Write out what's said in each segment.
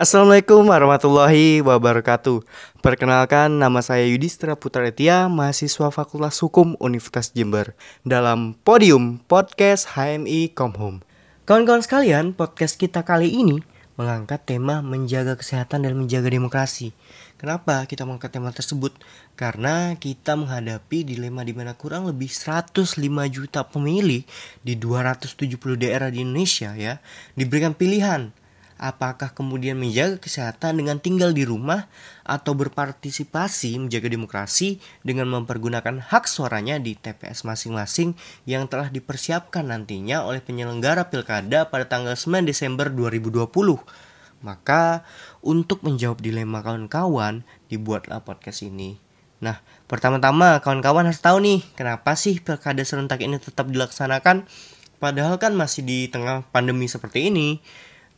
Assalamualaikum warahmatullahi wabarakatuh. Perkenalkan nama saya Yudhistira Putra Etia Mahasiswa Fakultas Hukum Universitas Jember Dalam Podium Podcast HMI Komhum Kawan-kawan sekalian, podcast kita kali ini Mengangkat tema menjaga kesehatan dan menjaga demokrasi. Kenapa kita mengangkat tema tersebut? Karena kita menghadapi dilema di mana kurang lebih 105 juta pemilih di 270 daerah di Indonesia ya diberikan pilihan apakah kemudian menjaga kesehatan dengan tinggal di rumah atau berpartisipasi menjaga demokrasi dengan mempergunakan hak suaranya di TPS masing-masing yang telah dipersiapkan nantinya oleh penyelenggara pilkada pada tanggal 9 Desember 2020. Maka untuk menjawab dilema kawan-kawan dibuatlah podcast ini. Nah, pertama-tama kawan-kawan harus tahu nih, kenapa sih pilkada serentak ini tetap dilaksanakan padahal kan masih di tengah pandemi seperti ini.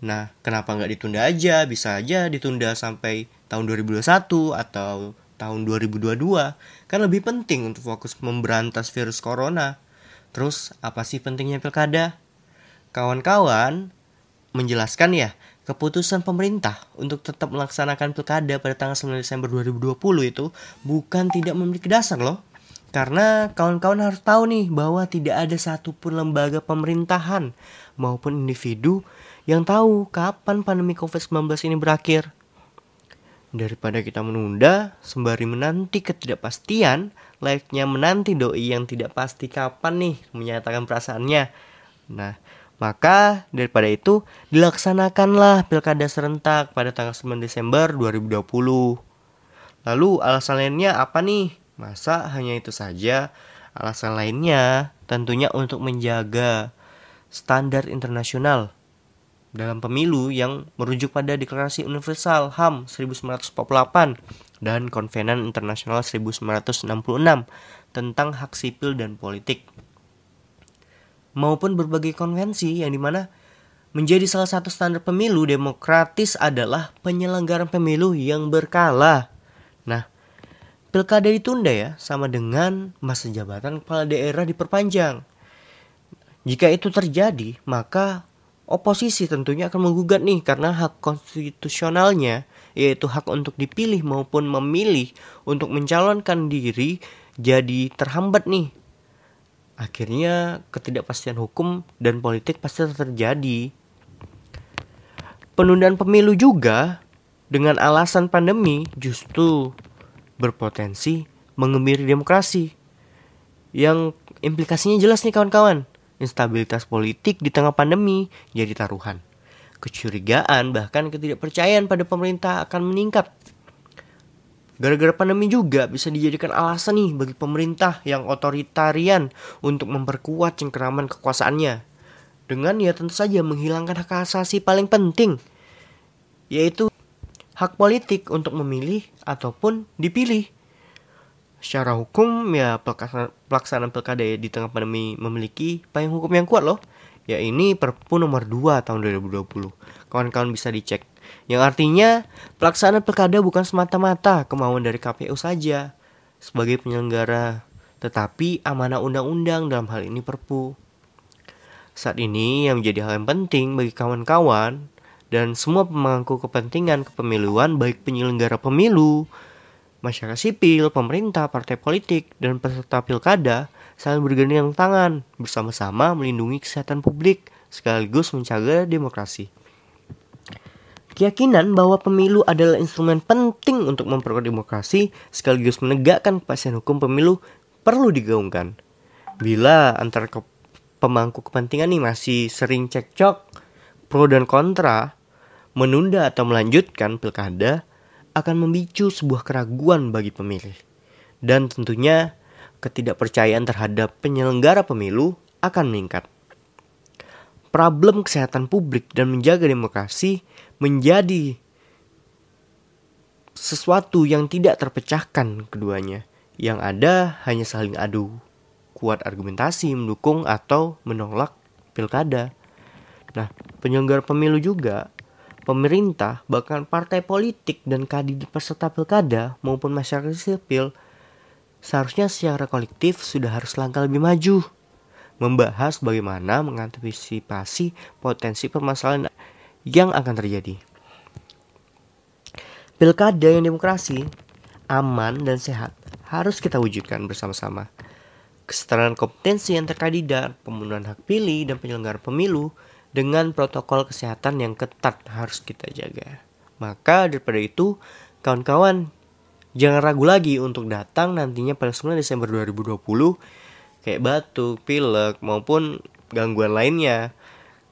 Nah, kenapa nggak ditunda aja? Bisa aja ditunda sampai tahun 2021 atau tahun 2022. Kan lebih penting untuk fokus memberantas virus corona. Terus, apa sih pentingnya pilkada? Kawan-kawan menjelaskan ya, keputusan pemerintah untuk tetap melaksanakan pilkada pada tanggal 9 Desember 2020 itu bukan tidak memiliki dasar loh. Karena kawan-kawan harus tahu nih bahwa tidak ada satupun lembaga pemerintahan maupun individu yang tahu kapan pandemi COVID-19 ini berakhir. Daripada kita menunda sembari menanti ketidakpastian, layaknya menanti doi yang tidak pasti kapan nih menyatakan perasaannya. Nah, maka daripada itu dilaksanakanlah pilkada serentak pada tanggal 9 Desember 2020. Lalu alasan lainnya apa nih? Masa hanya itu saja? Alasan lainnya tentunya untuk menjaga standar internasional dalam pemilu yang merujuk pada Deklarasi Universal HAM 1948 dan Konvenan Internasional 1966 tentang hak sipil dan politik maupun berbagai konvensi yang di mana menjadi salah satu standar pemilu demokratis adalah penyelenggaraan pemilu yang berkala. Nah, pilkada ditunda ya sama dengan masa jabatan kepala daerah diperpanjang. Jika itu terjadi, maka oposisi tentunya akan menggugat nih karena hak konstitusionalnya yaitu hak untuk dipilih maupun memilih untuk mencalonkan diri jadi terhambat nih. Akhirnya ketidakpastian hukum dan politik pasti terjadi. Penundaan pemilu juga dengan alasan pandemi justru berpotensi mengemiri demokrasi. Yang implikasinya jelas nih kawan-kawan instabilitas politik di tengah pandemi jadi taruhan. Kecurigaan bahkan ketidakpercayaan pada pemerintah akan meningkat. Gara-gara pandemi juga bisa dijadikan alasan nih bagi pemerintah yang otoritarian untuk memperkuat cengkeraman kekuasaannya. Dengan ya tentu saja menghilangkan hak asasi paling penting, yaitu hak politik untuk memilih ataupun dipilih secara hukum ya pelaksanaan, pilkada ya di tengah pandemi memiliki payung hukum yang kuat loh. Ya ini Perpu nomor 2 tahun 2020 kawan-kawan bisa dicek. Yang artinya pelaksanaan pilkada bukan semata-mata kemauan dari KPU saja sebagai penyelenggara tetapi amanah undang-undang dalam hal ini Perpu. Saat ini yang menjadi hal yang penting bagi kawan-kawan dan semua pemangku kepentingan kepemiluan baik penyelenggara pemilu, masyarakat sipil, pemerintah, partai politik, dan peserta pilkada saling bergandeng tangan bersama-sama melindungi kesehatan publik sekaligus menjaga demokrasi. Keyakinan bahwa pemilu adalah instrumen penting untuk memperkuat demokrasi sekaligus menegakkan kepastian hukum pemilu perlu digaungkan. Bila antara ke pemangku kepentingan nih masih sering cekcok, pro dan kontra, menunda atau melanjutkan pilkada, akan memicu sebuah keraguan bagi pemilih. Dan tentunya ketidakpercayaan terhadap penyelenggara pemilu akan meningkat. Problem kesehatan publik dan menjaga demokrasi menjadi sesuatu yang tidak terpecahkan keduanya. Yang ada hanya saling adu kuat argumentasi mendukung atau menolak pilkada. Nah, penyelenggara pemilu juga pemerintah, bahkan partai politik dan kandidat peserta pilkada maupun masyarakat sipil seharusnya secara kolektif sudah harus langkah lebih maju membahas bagaimana mengantisipasi potensi permasalahan yang akan terjadi. Pilkada yang demokrasi, aman dan sehat harus kita wujudkan bersama-sama. Kesetaraan kompetensi antar kandidat, pemenuhan hak pilih dan penyelenggara pemilu dengan protokol kesehatan yang ketat harus kita jaga. Maka daripada itu, kawan-kawan jangan ragu lagi untuk datang nantinya pada 9 Desember 2020 kayak batuk, pilek maupun gangguan lainnya.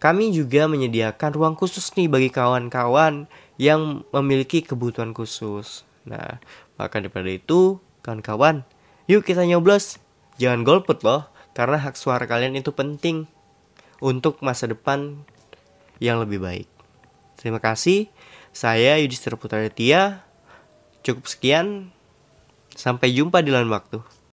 Kami juga menyediakan ruang khusus nih bagi kawan-kawan yang memiliki kebutuhan khusus. Nah, maka daripada itu, kawan-kawan, yuk kita nyoblos. Jangan golput loh, karena hak suara kalian itu penting untuk masa depan yang lebih baik. Terima kasih. Saya Yudhistira Putra Cukup sekian. Sampai jumpa di lain waktu.